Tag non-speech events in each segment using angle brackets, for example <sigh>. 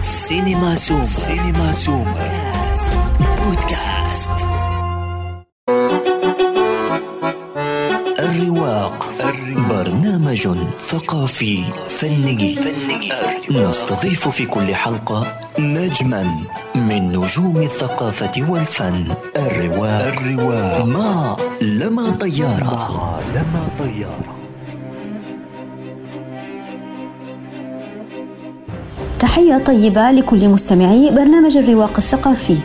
سينما سوم سينما سوم بودكاست. الرواق. برنامج ثقافي فني. نستضيف في كل حلقة نجما من نجوم الثقافة والفن. الرواق الرواق. ما لما طيارة. ما لما طيارة. تحية طيبة لكل مستمعي برنامج الرواق الثقافي.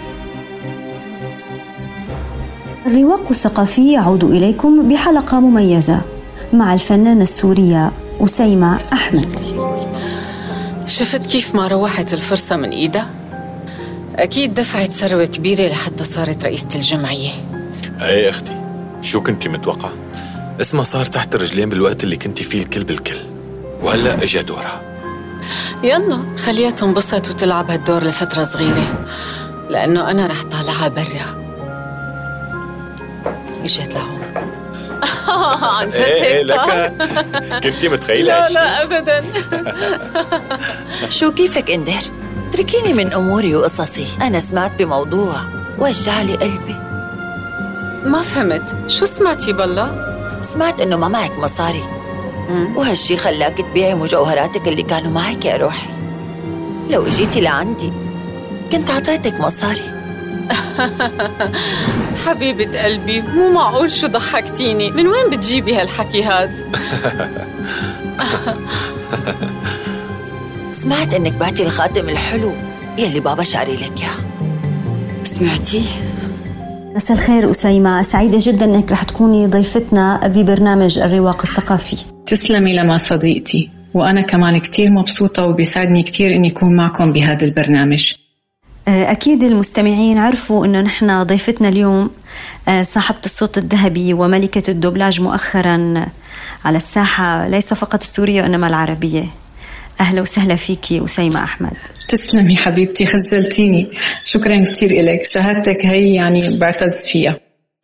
الرواق الثقافي يعود إليكم بحلقة مميزة مع الفنانة السورية أسيمة أحمد. شفت كيف ما روحت الفرصة من إيدها؟ أكيد دفعت ثروة كبيرة لحتى صارت رئيسة الجمعية إيه أختي شو كنتي متوقعة؟ اسمها صار تحت الرجلين بالوقت اللي كنتي فيه الكل بالكل وهلا اجى دورها يلا خليها تنبسط وتلعب هالدور لفترة صغيرة لأنه أنا رح طالعها برا. اجت لهون. <laughs> عن جد إيه هيك صار؟ لك. كنتي متخيلة لا؟ لا أبدا. شو كيفك إندر؟ اتركيني من أموري وقصصي، أنا سمعت بموضوع. وجع لي قلبي، ما فهمت. شو سمعتي بالله؟ سمعت إنه ما معك مصاري. وهالشي خلاك تبيعي مجوهراتك اللي كانوا معك يا روحي لو اجيتي لعندي كنت عطيتك مصاري <laughs> حبيبة قلبي مو معقول شو ضحكتيني من وين بتجيبي هالحكي هاد؟ <laughs> سمعت إنك بعتي الخاتم الحلو يلي بابا شاري لك إياه سمعتي؟ مساء الخير أسيمة سعيدة جدا أنك رح تكوني ضيفتنا ببرنامج الرواق الثقافي. تسلمي لما صديقتي. وأنا كمان كتير مبسوطة وبيسعدني كتير إني أكون معكم بهذا البرنامج. أكيد المستمعين عرفوا أنه نحن ضيفتنا اليوم آه، صاحبة الصوت الذهبي وملكة الدوبلاج مؤخرا على الساحة ليس فقط السورية وإنما العربية. أهلا وسهلا فيكي أسيمة أحمد. تسلمي حبيبتي خجلتيني. شكرا كتير إلك. شهادتك هي يعني بعتز فيها. آه،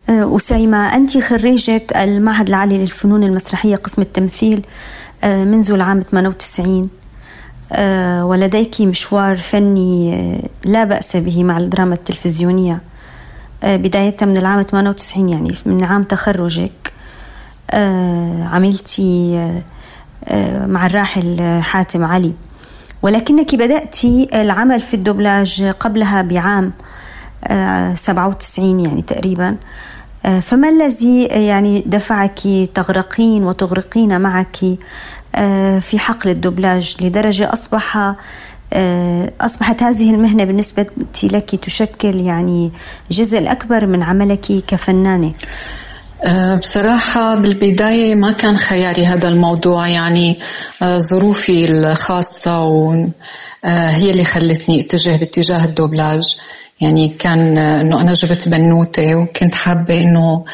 أسيمة أنت خريجة المعهد العالي للفنون المسرحية قسم التمثيل آه، منذ العام 98 آه، ولديك مشوار فني لا بأس به مع الدراما التلفزيونية. بداية من العام 98 يعني من عام تخرجك. عملتي مع الراحل حاتم علي. ولكنك بدأت العمل في الدوبلاج قبلها بعام آه، 97 يعني تقريبا. فما الذي يعني دفعك تغرقين وتغرقين معك آه، في حقل الدوبلاج لدرجة أصبح آه، أصبحت هذه المهنة بالنسبة لك تشكل يعني جزء أكبر من عملك كفنانة؟ بصراحة بالبداية ما كان خياري هذا الموضوع يعني ظروفي الخاصة هي اللي خلتني اتجه باتجاه الدوبلاج. يعني كان أه، إنه أنا جبت بنوتة وكنت حابة إنه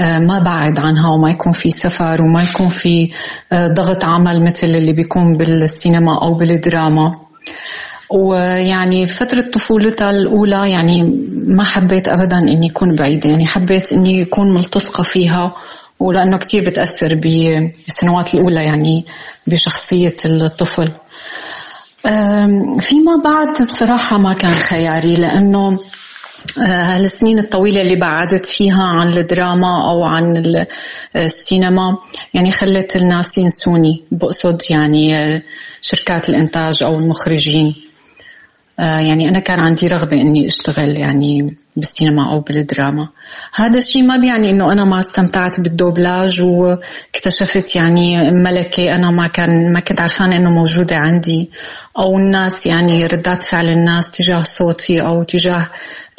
أه، ما بعد عنها وما يكون في سفر وما يكون في أه، ضغط عمل مثل اللي بيكون بالسينما أو بالدراما. ويعني فترة طفولتها الأولى يعني ما حبيت أبدا إني أكون بعيدة يعني حبيت إني أكون ملتصقة فيها ولأنه كتير بتأثر بالسنوات الأولى يعني بشخصية الطفل. فيما بعد بصراحة ما كان خياري لأنه آه، السنين الطويلة اللي بعدت فيها عن الدراما أو عن ال- السينما يعني خلت الناس ينسوني بقصد يعني آه، شركات الإنتاج أو المخرجين. آه، يعني أنا كان عندي رغبة إني أشتغل يعني بالسينما أو بالدراما. هذا الشيء ما بيعني إنه أنا ما استمتعت بالدوبلاج واكتشفت يعني ملكة أنا ما كان ما كنت عرفانة إنه موجودة عندي أو الناس يعني ردات فعل الناس تجاه صوتي أو تجاه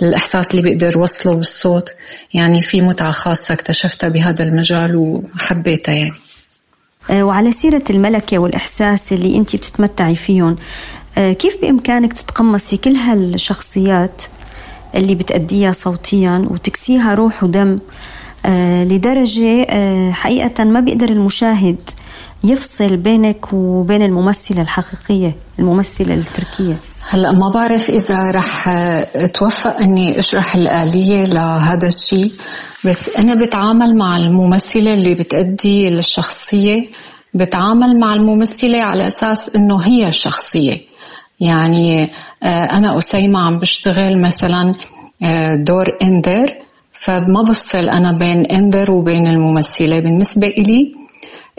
الإحساس اللي بيقدر وصله بالصوت. يعني في متعة خاصة اكتشفتها بهذا المجال وحبيتها يعني. آه، وعلى سيرة الملكة والإحساس اللي أنت بتتمتعي فيهم آه، كيف بإمكانك تتقمصي كل هالشخصيات اللي بتأديها صوتيا وتكسيها روح ودم آه، لدرجة آه، حقيقة ما بيقدر المشاهد يفصل بينك وبين الممثلة الحقيقية الممثلة التركية؟ هلا ما بعرف إذا رح اتوفق إني أشرح الآلية لهذا الشيء بس أنا بتعامل مع الممثلة اللي بتأدي الشخصية بتعامل مع الممثلة على أساس إنه هي الشخصيه يعني أنا أسيمة عم بشتغل مثلا دور إندر. فما بفصل أنا بين إندر وبين الممثلة. بالنسبة إلي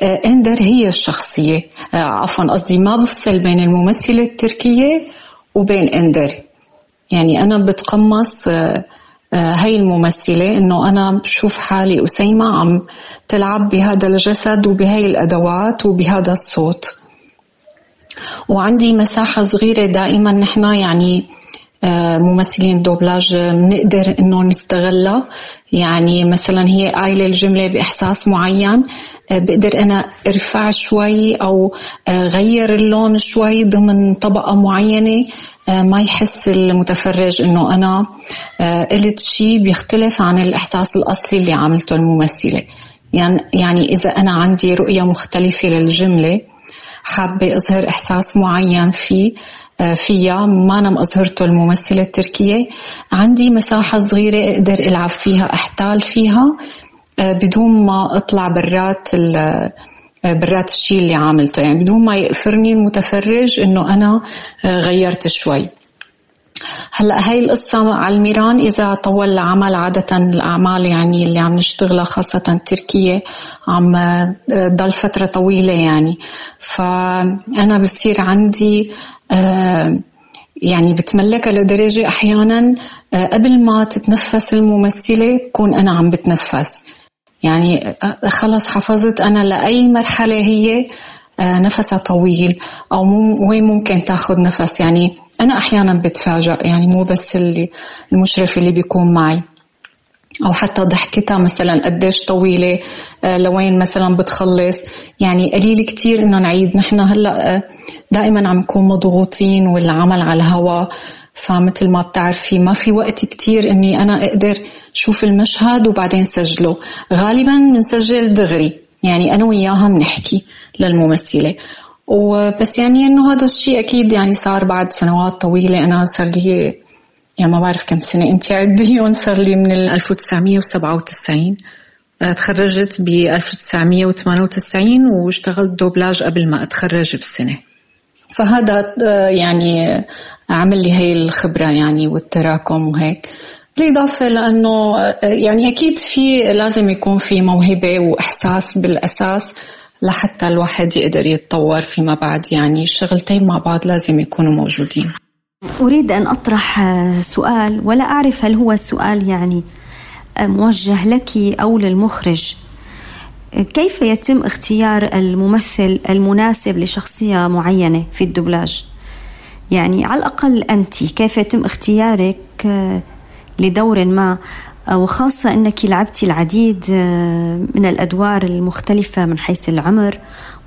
إندر هي الشخصية. عفوا قصدي ما بفصل بين الممثلة التركية وبين إندر. يعني أنا بتقمص هاي الممثلة إنه أنا بشوف حالي أسيمة عم تلعب بهذا الجسد وبهاي الأدوات وبهذا الصوت. وعندي مساحة صغيرة دائما نحن يعني آه، ممثلين دوبلاج بنقدر إنه نستغلها. يعني مثلا هي قايلة الجملة بإحساس معين آه، بقدر أنا أرفع شوي أو آه، غير اللون شوي ضمن طبقة معينة ما يحس المتفرج إنه أنا قلت شيء بيختلف عن الإحساس الأصلي اللي عملته الممثلة. يعني يعني إذا أنا عندي رؤية مختلفة للجملة حابة أظهر إحساس معين فيه آه، فيها ما أنا أظهرته الممثلة التركية. عندي مساحة صغيرة أقدر ألعب فيها أحتال فيها آه، بدون ما أطلع برات آه، برات الشيء اللي عاملته يعني بدون ما يقفرني المتفرج إنه أنا غيرت شوي. هلا هاي القصة على الميران إذا طول العمل عادة الأعمال يعني اللي عم نشتغلها خاصة تركية عم ضل فترة طويلة يعني. فأنا بصير عندي آه، يعني بتملكها لدرجة أحيانا آه، قبل ما تتنفس الممثلة بكون أنا عم بتنفس. يعني آه، خلص حفظت أنا لأي مرحلة هي نفسها طويل أو وين ممكن تاخذ نفس. يعني أنا أحيانا بتفاجأ يعني مو بس اللي المشرف اللي بيكون معي. أو حتى ضحكتها مثلا قديش طويلة لوين مثلا بتخلص. يعني قليل كتير إنه نعيد. نحن هلأ دائما عم نكون مضغوطين والعمل على الهواء فمثل ما بتعرفي ما في وقت كتير إني أنا أقدر شوف المشهد وبعدين سجله. غالبا بنسجل دغري. يعني أنا وياها بنحكي للممثلة. وبس يعني إنه هذا الشيء أكيد يعني صار بعد سنوات طويلة. أنا صار لي يعني ما بعرف كم سنة أنت عديهم <laughs> صار لي من 1997 تخرجت ب 1998 واشتغلت دوبلاج قبل ما أتخرج بسنة. فهذا آه، يعني عمل لي هي الخبرة يعني والتراكم وهيك. بالإضافة لأنه آه، يعني أكيد في لازم يكون في موهبة وإحساس بالأساس. لحتى الواحد يقدر يتطور فيما بعد. يعني الشغلتين مع بعض لازم يكونوا موجودين. أريد أن أطرح سؤال ولا أعرف هل هو سؤال يعني موجه لك أو للمخرج. كيف يتم اختيار الممثل المناسب لشخصية معينة في الدبلاج؟ يعني على الأقل أنت كيف يتم اختيارك لدور ما؟ وخاصة أنك لعبتي العديد آه، من الأدوار المختلفة من حيث العمر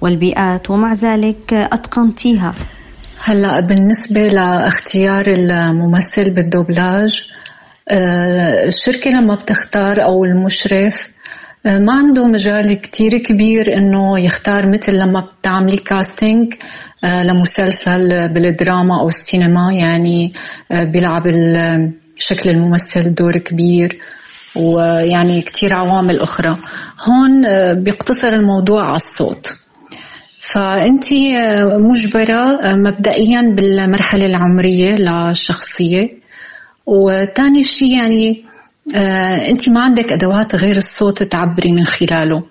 والبيئات ومع ذلك أتقنتيها. هلا بالنسبة لاختيار الممثل بالدوبلاج آه، الشركة لما بتختار أو المشرف ما عنده مجال كتير كبير إنه يختار مثل لما بتعملي كاستنج آه، لمسلسل بالدراما أو السينما يعني آه، بيلعب شكل الممثل دور كبير ويعني كتير عوامل أخرى. هون آه، بيقتصر الموضوع على الصوت. فأنت مجبرة مبدئيا بالمرحلة العمرية للشخصية. وثاني شيء يعني آه، أنت ما عندك أدوات غير الصوت تعبري من خلاله.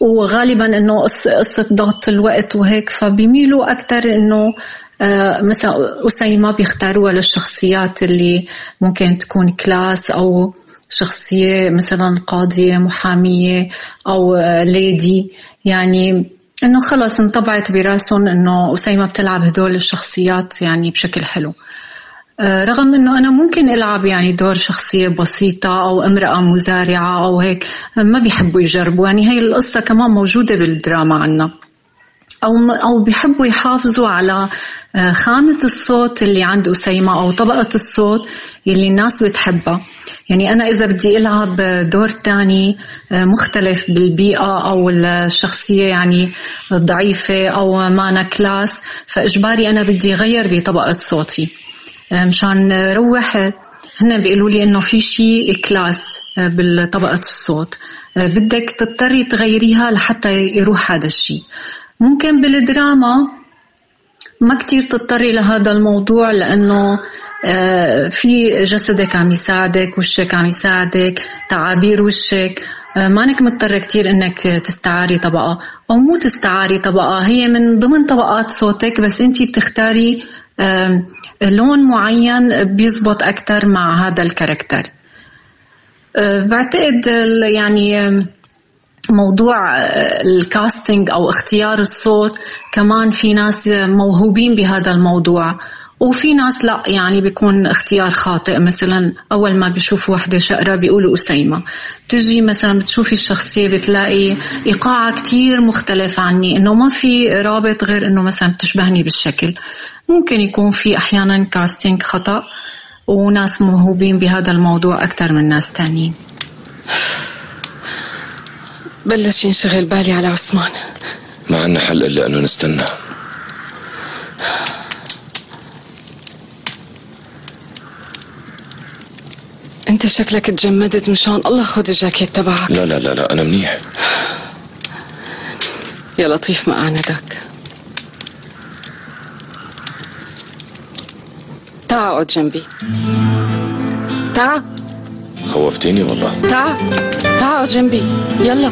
وغالبا إنه قصة ضغط الوقت وهيك فبيميلوا أكثر إنه آه، مثلا أسيمة بيختاروها للشخصيات اللي ممكن تكون كلاس أو شخصية مثلا قاضية محامية أو ليدي يعني إنه خلص انطبعت برأسهم إنه أسيمة بتلعب هدول الشخصيات يعني بشكل حلو. آه، رغم إنه أنا ممكن ألعب يعني دور شخصية بسيطة أو امرأة مزارعة أو هيك ما بيحبوا يجربوا. يعني هي القصة كمان موجودة بالدراما عنا. أو أو بيحبوا يحافظوا على آه، خامة الصوت اللي عند أسيمة أو طبقة الصوت يلي الناس بتحبها. يعني أنا إذا بدي ألعب دور تاني آه، مختلف بالبيئة أو الشخصية يعني ضعيفة أو مانا كلاس فإجباري أنا بدي غير بطبقة صوتي. آه، مشان روح هن بيقولوا لي إنه في شيء كلاس بالطبقة الصوت. بدك تضطري تغيريها لحتى يروح هذا الشيء ممكن بالدراما ما كتير تضطري لهذا الموضوع لأنه آه، في جسدك عم يساعدك وشك عم يساعدك تعابير وشك. آه، مانك مضطرة كتير إنك تستعاري طبقة. أو مو تستعاري طبقة هي من ضمن طبقات صوتك بس أنت بتختاري لون معين بيزبط أكثر مع هذا الكاركتر. آه، بعتقد يعني موضوع الكاستنج أو اختيار الصوت كمان في ناس موهوبين بهذا الموضوع. وفي ناس لا يعني بيكون اختيار خاطئ. مثلا أول ما بيشوفوا وحدة شقرة بيقولوا اسيمه بتجي مثلا بتشوفي الشخصية بتلاقي ايقاعها كتير مختلف عني. إنه ما في رابط غير إنه مثلا بتشبهني بالشكل. ممكن يكون في أحيانا كاستنج خطأ وناس موهوبين بهذا الموضوع أكثر من ناس تانيين. بلش ينشغل بالي على عثمان. ما عنا حل إلا أنه نستنى. أنت شكلك تجمدت مشان الله خذ الجاكيت تبعك. لا لا لا لا أنا منيح. يا لطيف ما اعندك تعا أقعد جنبي. تعا خوفتيني والله. تعا تعا اقعد جنبي. يلا.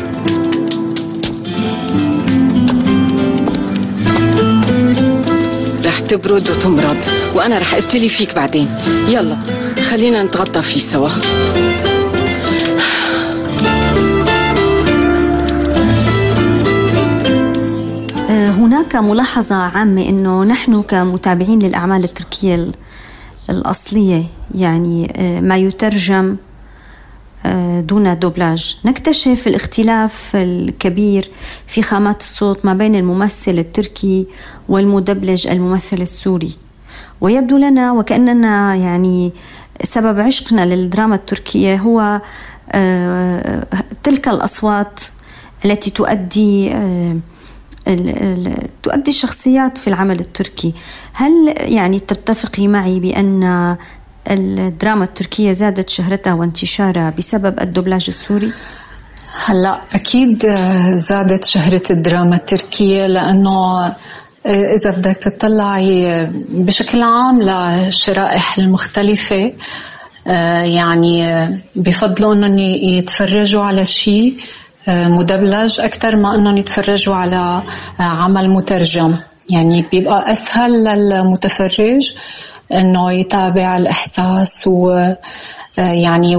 رح تبرد وتمرض وأنا رح ابتلي فيك بعدين. يلا خلينا نتغطى فيه سوا. آه، هناك ملاحظة عامة أنه نحن كمتابعين للأعمال التركية الأصلية يعني آه، ما يترجم دون دوبلاج. نكتشف الاختلاف الكبير في خامات الصوت ما بين الممثل التركي والمدبلج الممثل السوري. ويبدو لنا وكأننا يعني سبب عشقنا للدراما التركية هو آه، تلك الأصوات التي تؤدي آه، تؤدي الشخصيات في العمل التركي. هل يعني تتفقي معي بأن الدراما التركية زادت شهرتها وانتشارها بسبب الدبلاج السوري؟ هلا أكيد زادت شهرة الدراما التركية لأنه إذا بدك تطلعي بشكل عام للشرائح المختلفة يعني بفضلوا إنهم يتفرجوا على شيء مدبلج أكثر ما إنهم يتفرجوا على عمل مترجم يعني بيبقى أسهل للمتفرج إنه يتابع الإحساس و يعني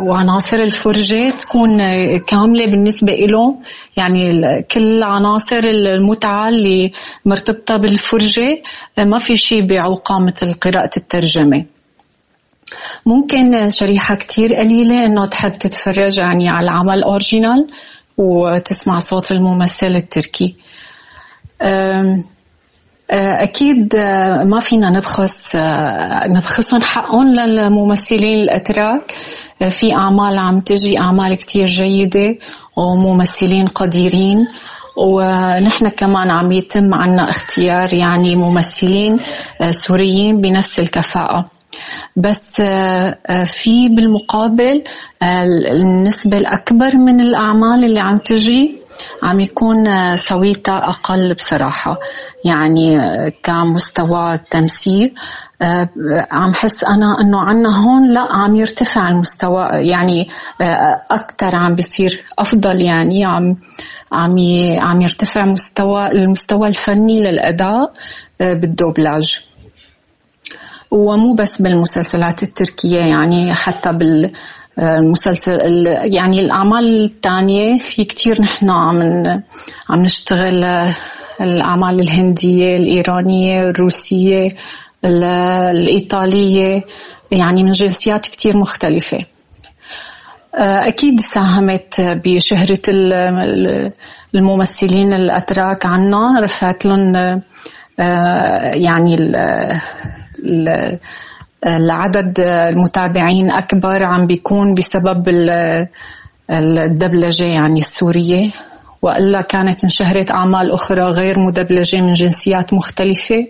وعناصر الفرجة تكون كاملة بالنسبة له يعني كل عناصر المتعة اللي مرتبطة بالفرجة ما في شيء بيعوقها مثل قراءة الترجمة. ممكن شريحة كتير قليلة إنه تحب تتفرج يعني على العمل اورجينال وتسمع صوت الممثل التركي. آه، أكيد آه، ما فينا نبخس آه، نبخسهم حقهم للممثلين الأتراك. في أعمال عم تجي أعمال كتير جيدة وممثلين قديرين. ونحن كمان عم يتم عنا اختيار يعني ممثلين سوريين بنفس الكفاءة. بس في بالمقابل النسبة الأكبر من الأعمال اللي عم تجي عم يكون سويتها أقل بصراحة. يعني كمستوى التمثيل آه، عم حس أنا أنه عنا هون لا عم يرتفع المستوى. يعني آه، أكثر عم بيصير أفضل يعني عم عم عم يرتفع مستوى المستوى الفني للأداء آه، بالدوبلاج. ومو بس بالمسلسلات التركية يعني حتى بال المسلسل يعني الأعمال الثانية في كتير نحن عم عم نشتغل الأعمال الهندية الإيرانية الروسية الإيطالية يعني من جنسيات كتير مختلفة. أكيد ساهمت بشهرة الممثلين الأتراك عنا رفعت لهم يعني العدد المتابعين أكبر عم بيكون بسبب الدبلجة يعني السورية. وإلا كانت انشهرت أعمال أخرى غير مدبلجة من جنسيات مختلفة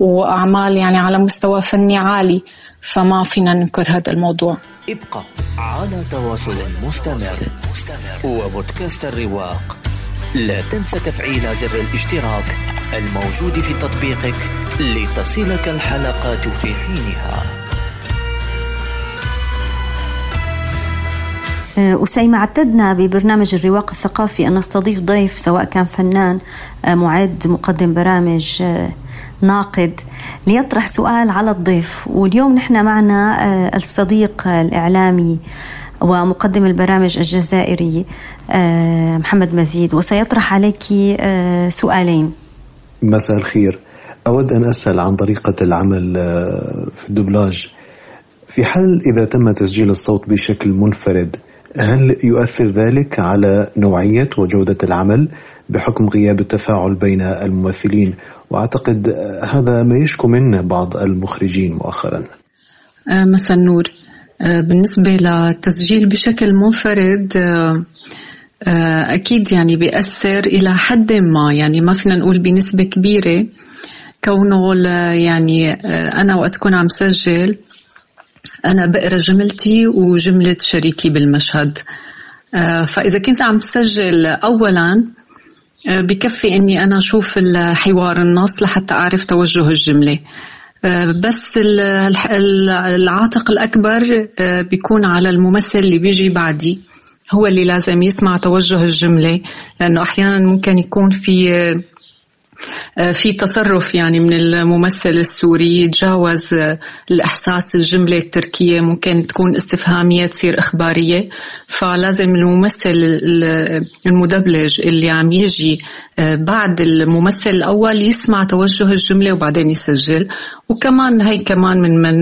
وأعمال يعني على مستوى فني عالي فما فينا ننكر هذا الموضوع. ابقى على تواصل مستمر. وبودكاست الرواق. لا تنسى تفعيل زر الاشتراك الموجود في تطبيقك لتصلك الحلقات في حينها. آه، أسيمة اعتدنا ببرنامج الرواق الثقافي. أن نستضيف ضيف سواء كان فنان آه، معد مقدم برامج آه، ناقد. ليطرح سؤال على الضيف. واليوم نحن معنا الصديق الإعلامي ومقدم البرامج الجزائري محمد مزيد وسيطرح عليك سؤالين. مساء الخير. أود أن أسأل عن طريقة العمل في الدبلاج في حال إذا تم تسجيل الصوت بشكل منفرد هل يؤثر ذلك على نوعية وجودة العمل بحكم غياب التفاعل بين الممثلين؟ وأعتقد هذا ما يشكو منه بعض المخرجين مؤخرا. آه، مساء النور. آه، بالنسبة للتسجيل بشكل منفرد آه، أكيد يعني بيأثر إلى حد ما. يعني ما فينا نقول بنسبة كبيرة كونه يعني أنا وقت كون عم سجل أنا بقرأ جملتي وجملة شريكي بالمشهد. آه، فإذا كنت عم سجل أولا آه، بكفي إني أنا أشوف الحوار النص لحتى أعرف توجه الجملة. آه، بس العاتق الأكبر بيكون على الممثل اللي بيجي بعدي. هو اللي لازم يسمع توجه الجملة لأنه أحيانا ممكن يكون في آه، في تصرف يعني من الممثل السوري يتجاوز آه، الإحساس الجملة التركية ممكن تكون استفهامية تصير إخبارية. فلازم الممثل المدبلج اللي عم يجي آه، بعد الممثل الأول يسمع توجه الجملة وبعدين يسجل. وكمان هي كمان من من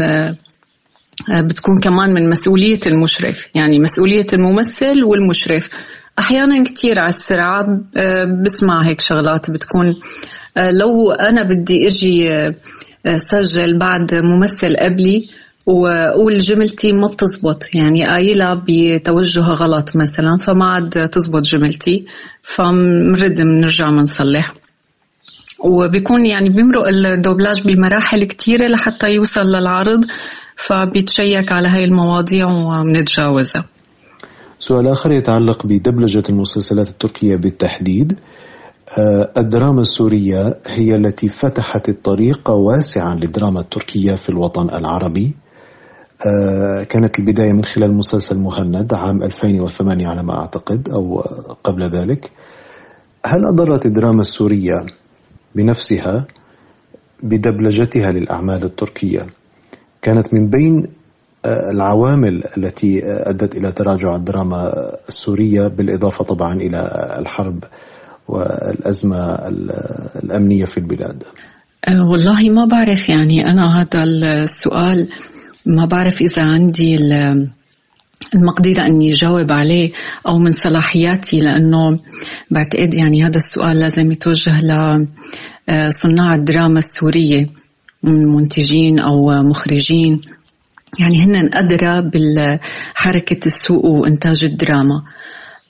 بتكون كمان من مسؤولية المشرف. يعني مسؤولية الممثل والمشرف. أحيانا كتير على السرعة بسمع هيك شغلات بتكون. آه، لو أنا بدي أجي آه، سجل بعد ممثل قبلي وأقول جملتي ما بتزبط يعني قايلة بتوجه غلط مثلا فما عاد تزبط جملتي فمرد بنرجع بنصلح وبيكون يعني بيمرق الدوبلاج بمراحل كتيرة لحتى يوصل للعرض فبيتشيك على هاي المواضيع وبنتجاوزها سؤال آخر يتعلق بدبلجة المسلسلات التركية بالتحديد. آه، الدراما السورية هي التي فتحت الطريق واسعا للدراما التركية في الوطن العربي. آه، كانت البداية من خلال مسلسل مهند عام 2008 على ما أعتقد أو قبل ذلك. هل أضرت الدراما السورية بنفسها بدبلجتها للأعمال التركية؟ كانت من بين العوامل التي أدت إلى تراجع الدراما السورية بالإضافة طبعا إلى الحرب والأزمة الأمنية في البلاد. أه، والله ما بعرف يعني أنا هذا السؤال ما بعرف إذا عندي المقدرة أني أجاوب عليه أو من صلاحياتي لأنه بعتقد يعني هذا السؤال لازم يتوجه لصناع الدراما السورية منتجين أو مخرجين. يعني هن أدرى بالحركة السوق وإنتاج الدراما.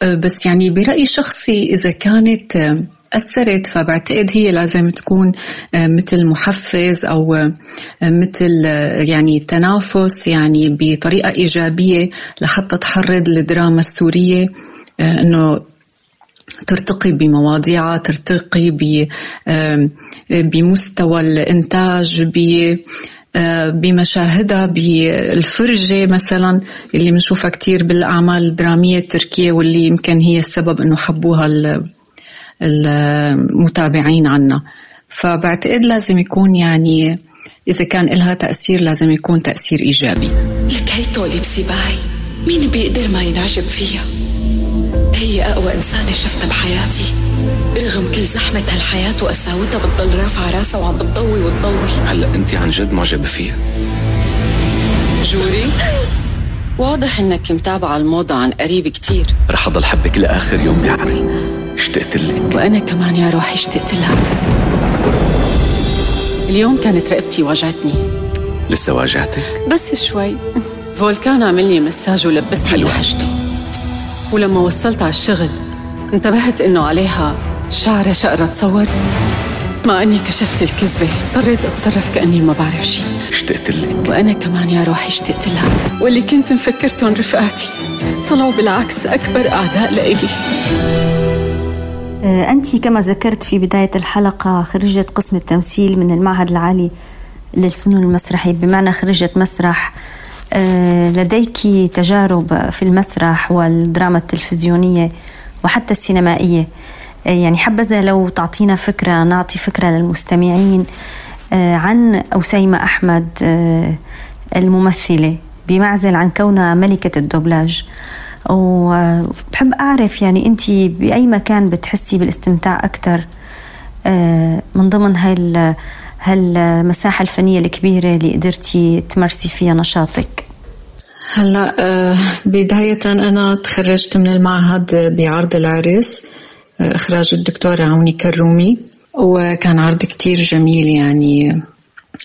أه، بس يعني برأيي شخصي إذا كانت أه، أثرت فبعتقد هي لازم تكون أه، مثل محفز أو مثل يعني تنافس يعني بطريقة إيجابية لحتى تحرض الدراما السورية إنه ترتقي بمواضيعها ترتقي بمستوى الإنتاج بمشاهدها بالفرجة مثلا اللي بنشوفها كتير بالأعمال الدرامية التركية واللي يمكن هي السبب إنه حبوها المتابعين عنا. فبعتقد لازم يكون يعني إذا كان لها تأثير لازم يكون تأثير إيجابي. لك هي طولي بسباعي مين بيقدر ما ينعجب فيها؟ هي أقوى إنسانة شفتها بحياتي. رغم كل زحمة هالحياة وقساوتها بتضل رافعة راسها وعم بتضوي وتضوي. هلا أنت عن جد معجبة فيها. جوري؟ واضح إنك متابعة الموضة عن قريب كتير. رح أضل حبك لآخر يوم بعمري اشتقت لك. وأنا كمان يا روحي اشتقت لك. اليوم كانت رقبتي وجعتني. لسه واجعتك؟ بس شوي. فولكان عمل لي مساج ولبسني. لحجته ولما وصلت على الشغل انتبهت إنه عليها شعرة شقرة تصور. مع إني كشفت الكذبة اضطريت أتصرف كأني ما بعرف شيء اشتقت لك. وأنا كمان يا روحي اشتقت لك. واللي كنت مفكرتهم رفقاتي. طلعوا بالعكس أكبر أعداء لإلي. أنت كما ذكرت في بداية الحلقة خريجة قسم التمثيل من المعهد العالي للفنون المسرحية. بمعنى خريجة مسرح آه، لديك تجارب في المسرح والدراما التلفزيونية وحتى السينمائية. آه، يعني حبذا لو تعطينا فكرة نعطي فكرة للمستمعين آه، عن أسيمة أحمد الممثلة بمعزل عن كونها ملكة الدوبلاج. وبحب أعرف يعني أنت بأي مكان بتحسي بالاستمتاع أكثر من ضمن هاي هالمساحة الفنية الكبيرة اللي قدرتي تمارسي فيها نشاطك؟ هلا آه، بداية أنا تخرجت من المعهد بعرض العرس آه، إخراج الدكتورة عوني كرومي وكان عرض كتير جميل يعني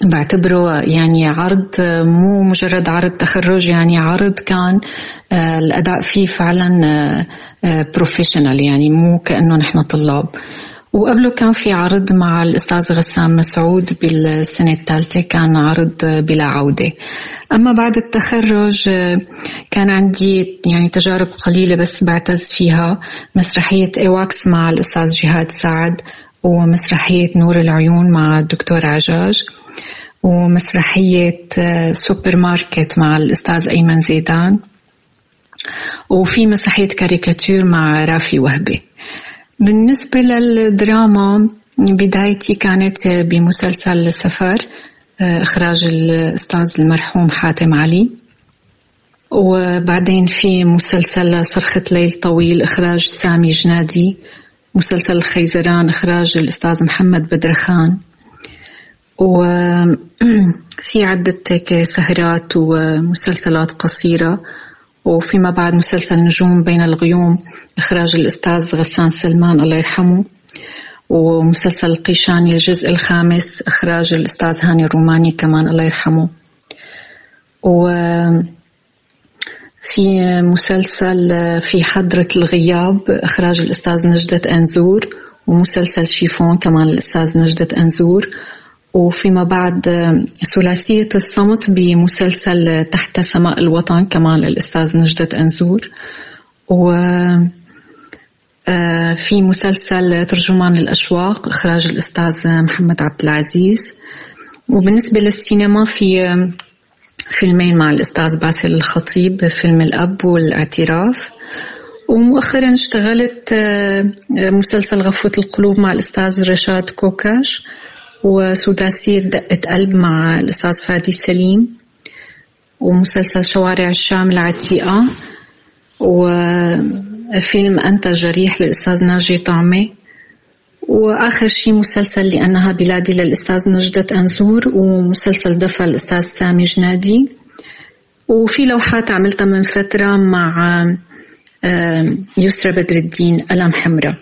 بعتبره يعني عرض مو مجرد عرض تخرج يعني عرض كان آه، الأداء فيه فعلا professional يعني مو كأنه نحن طلاب. وقبله كان في عرض مع الأستاذ غسان مسعود بالسنة الثالثة كان عرض بلا عودة. أما بعد التخرج كان عندي يعني تجارب قليلة بس بعتز فيها. مسرحية إيواكس مع الأستاذ جهاد سعد ومسرحية نور العيون مع الدكتور عجاج ومسرحية سوبر ماركت مع الأستاذ أيمن زيدان وفي مسرحية كاريكاتير مع رافي وهبي. بالنسبة للدراما بدايتي كانت بمسلسل سفر إخراج الأستاذ المرحوم حاتم علي. وبعدين في مسلسل صرخة ليل طويل إخراج سامي جنادي. مسلسل الخيزران إخراج الأستاذ محمد بدرخان. وفي <clears throat> عدة سهرات ومسلسلات قصيرة. وفيما بعد مسلسل نجوم بين الغيوم إخراج الأستاذ غسان سلمان الله يرحمه ومسلسل القيشاني الجزء الخامس إخراج الأستاذ هاني الروماني كمان الله يرحمه. و في مسلسل في حضرة الغياب إخراج الأستاذ نجدة أنزور ومسلسل شيفون كمان الأستاذ نجدة أنزور. وفيما بعد ثلاثية الصمت بمسلسل تحت سماء الوطن كمان الأستاذ نجدة أنزور. و آه، في مسلسل ترجمان الأشواق إخراج الأستاذ محمد عبد العزيز. وبالنسبة للسينما في فيلمين مع الأستاذ باسل الخطيب فيلم الأب والإعتراف. ومؤخرا اشتغلت آه، مسلسل غفوة القلوب مع الأستاذ رشاد كوكش. وسداسية دقة قلب مع الأستاذ فادي سليم ومسلسل شوارع الشام العتيقة وفيلم أنت جريح للأستاذ ناجي طعمي وآخر شي مسلسل لأنها بلادي للأستاذ نجدة أنزور ومسلسل دفع الأستاذ سامي جنادي. وفي لوحات عملتها من فترة مع يسرى بدر الدين قلم حمراء.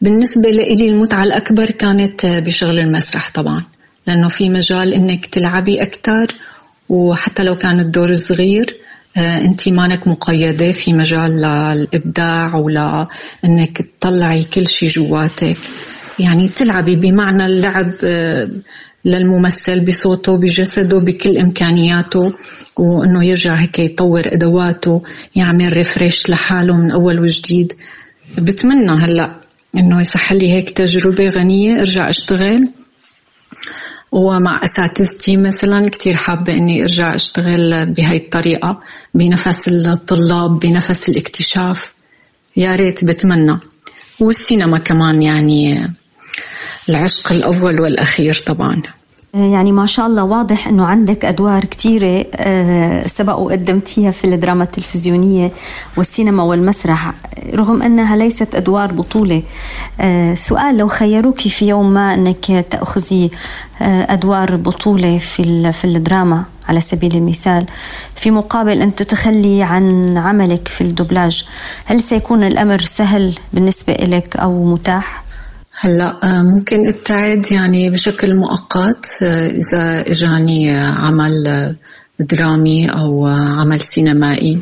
بالنسبة لإلي المتعة الأكبر كانت بشغل المسرح طبعا لأنه في مجال إنك تلعبي أكثر وحتى لو كان الدور صغير آه، انت مانك مقيدة في مجال للابداع ولا إنك تطلعي كل شيء جواتك. يعني تلعبي بمعنى اللعب آه، للممثل بصوته بجسده بكل إمكانياته وإنه يرجع هيك يطور أدواته يعمل ريفريش لحاله من أول وجديد. بتمنى هلا إنه يصح لي هيك تجربة غنية أرجع أشتغل. ومع أساتذتي مثلا كثير حابة إني أرجع أشتغل بهي الطريقة بنفس الطلاب بنفس الاكتشاف. يا ريت بتمنى. والسينما كمان يعني العشق الأول والأخير طبعا. يعني ما شاء الله واضح إنه عندك أدوار كثيره آه، سبق وقدمتيها في الدراما التلفزيونية والسينما والمسرح رغم إنها ليست أدوار بطولة. آه، سؤال لو خيروك في يوم ما إنك تأخذي آه، أدوار بطولة في في الدراما على سبيل المثال في مقابل أن تتخلي عن عملك في الدبلاج هل سيكون الأمر سهل بالنسبة لك أو متاح؟ هلا آه، ممكن ابتعد يعني بشكل مؤقت آه، إذا إجاني عمل درامي أو عمل سينمائي.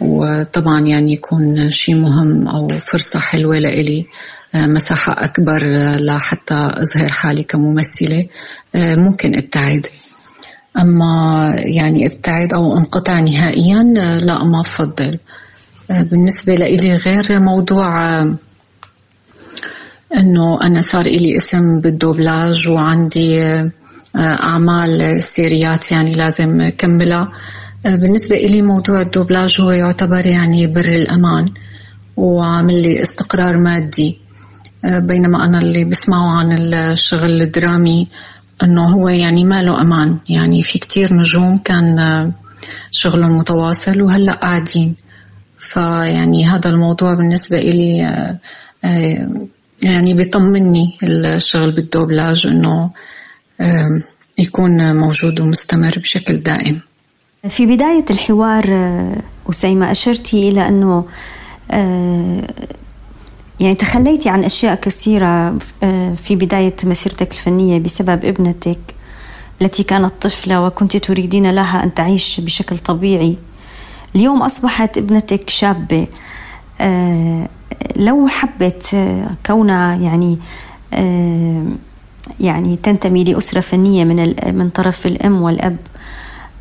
وطبعا يعني يكون شيء مهم أو فرصة حلوة لإلي آه، مساحة أكبر لحتى أظهر حالي كممثلة ممكن ابتعد أما يعني ابتعد أو انقطع نهائيا لا ما بفضل بالنسبة لإلي غير موضوع إنه أنا صار لي اسم بالدوبلاج وعندي آه، أعمال سيريات يعني لازم كملها آه، بالنسبة إلي موضوع الدوبلاج هو يعتبر يعني بر الأمان وعامل لي استقرار مادي. آه، بينما أنا اللي بسمعه عن الشغل الدرامي أنه هو يعني ما له أمان. يعني في كتير نجوم كان شغلهم متواصل وهلأ قاعدين. فيعني هذا الموضوع بالنسبة إلي يعني بيطمني الشغل بالدوبلاج إنه يكون موجود ومستمر بشكل دائم. في بداية الحوار آه، أسيمة أشرتي إلى أنه آه، يعني تخليتي عن أشياء كثيرة آه، في بداية مسيرتك الفنية بسبب ابنتك التي كانت طفلة وكنت تريدين لها أن تعيش بشكل طبيعي. اليوم أصبحت ابنتك شابة لو حبت آه، كونها يعني آه، يعني تنتمي لأسرة فنية من من طرف الأم والأب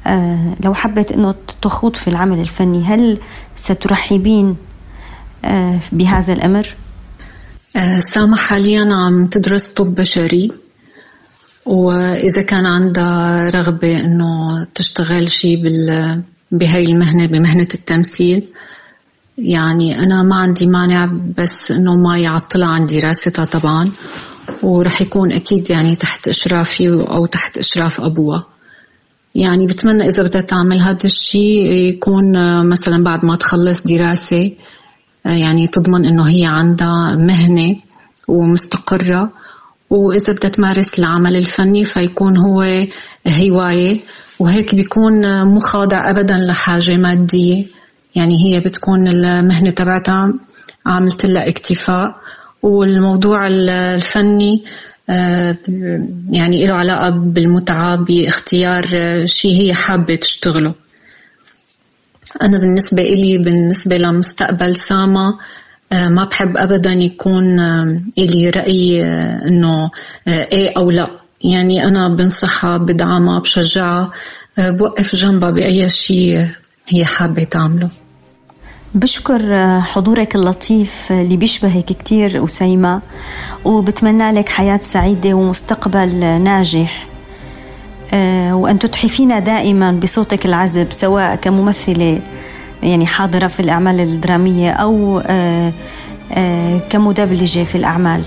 آه، لو حبت أنه تخوض في العمل الفني هل سترحبين بهذا الأمر؟ سامة حاليا عم تدرس طب بشري وإذا كان عندها رغبة إنه تشتغل شيء بهاي المهنة بمهنة التمثيل يعني أنا ما عندي مانع بس إنه ما يعطلها عن دراستها طبعا. ورح يكون أكيد يعني تحت إشرافي أو تحت إشراف أبوها يعني بتمنى إذا بدها تعمل هذا الشيء يكون مثلا بعد ما تخلص دراسة يعني تضمن إنه هي عندها مهنة ومستقرة. وإذا بدها تمارس العمل الفني فيكون هو هواية. وهيك بيكون مو خاضع أبدا لحاجة مادية. يعني هي بتكون المهنة تبعتها عملت لها اكتفاء والموضوع الفني آه، يعني له علاقة بالمتعة باختيار شيء هي حابة تشتغله. أنا بالنسبة إلي بالنسبة لمستقبل ساما آه، ما بحب أبدا يكون آه، إلي رأي إنه إيه أو لا. يعني أنا بنصحها بدعمها بشجعها بوقف جنبها بأي شيء هي حابة تعمله. بشكر آه، حضورك اللطيف آه، اللي بيشبهك كتير أسيمة وبتمنى لك حياة سعيدة ومستقبل آه، ناجح. وأن تتحفينا دائما بصوتك العذب سواء كممثلة يعني حاضرة في الأعمال الدرامية أو كمدبلجة في الأعمال.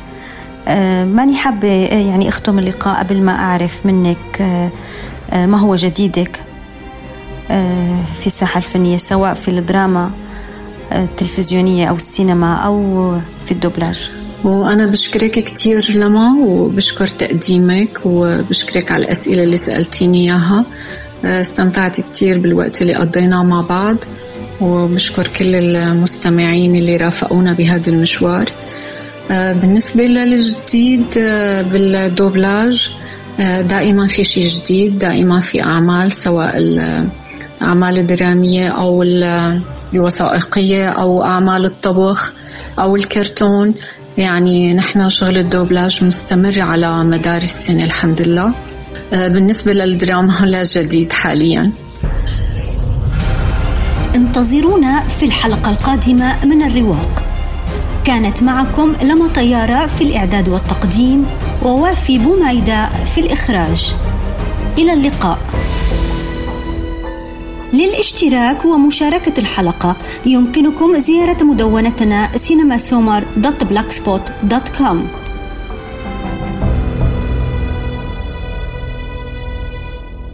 ماني حابة يعني أختم اللقاء قبل ما أعرف منك ما هو جديدك في الساحة الفنية سواء في الدراما التلفزيونية أو السينما أو في الدوبلاج. وأنا بشكرك كثير لما وبشكر تقديمك وبشكرك على الأسئلة اللي سألتيني إياها. استمتعت كثير بالوقت اللي قضيناه مع بعض وبشكر كل المستمعين اللي رافقونا بهذا المشوار. بالنسبة للجديد بالدوبلاج دائما في شيء جديد دائما في أعمال سواء الأعمال الدرامية أو الوثائقية أو أعمال الطبخ أو الكرتون. يعني نحن شغل الدوبلاج مستمر على مدار السنة الحمد لله آه، بالنسبة للدراما <laughs> لا جديد حاليا. انتظرونا في الحلقة القادمة من الرواق. كانت معكم لما طيارة في الإعداد والتقديم ووافي بومايدا في الإخراج. إلى اللقاء. للاشتراك ومشاركة الحلقة. يمكنكم زيارة مدونتنا سينما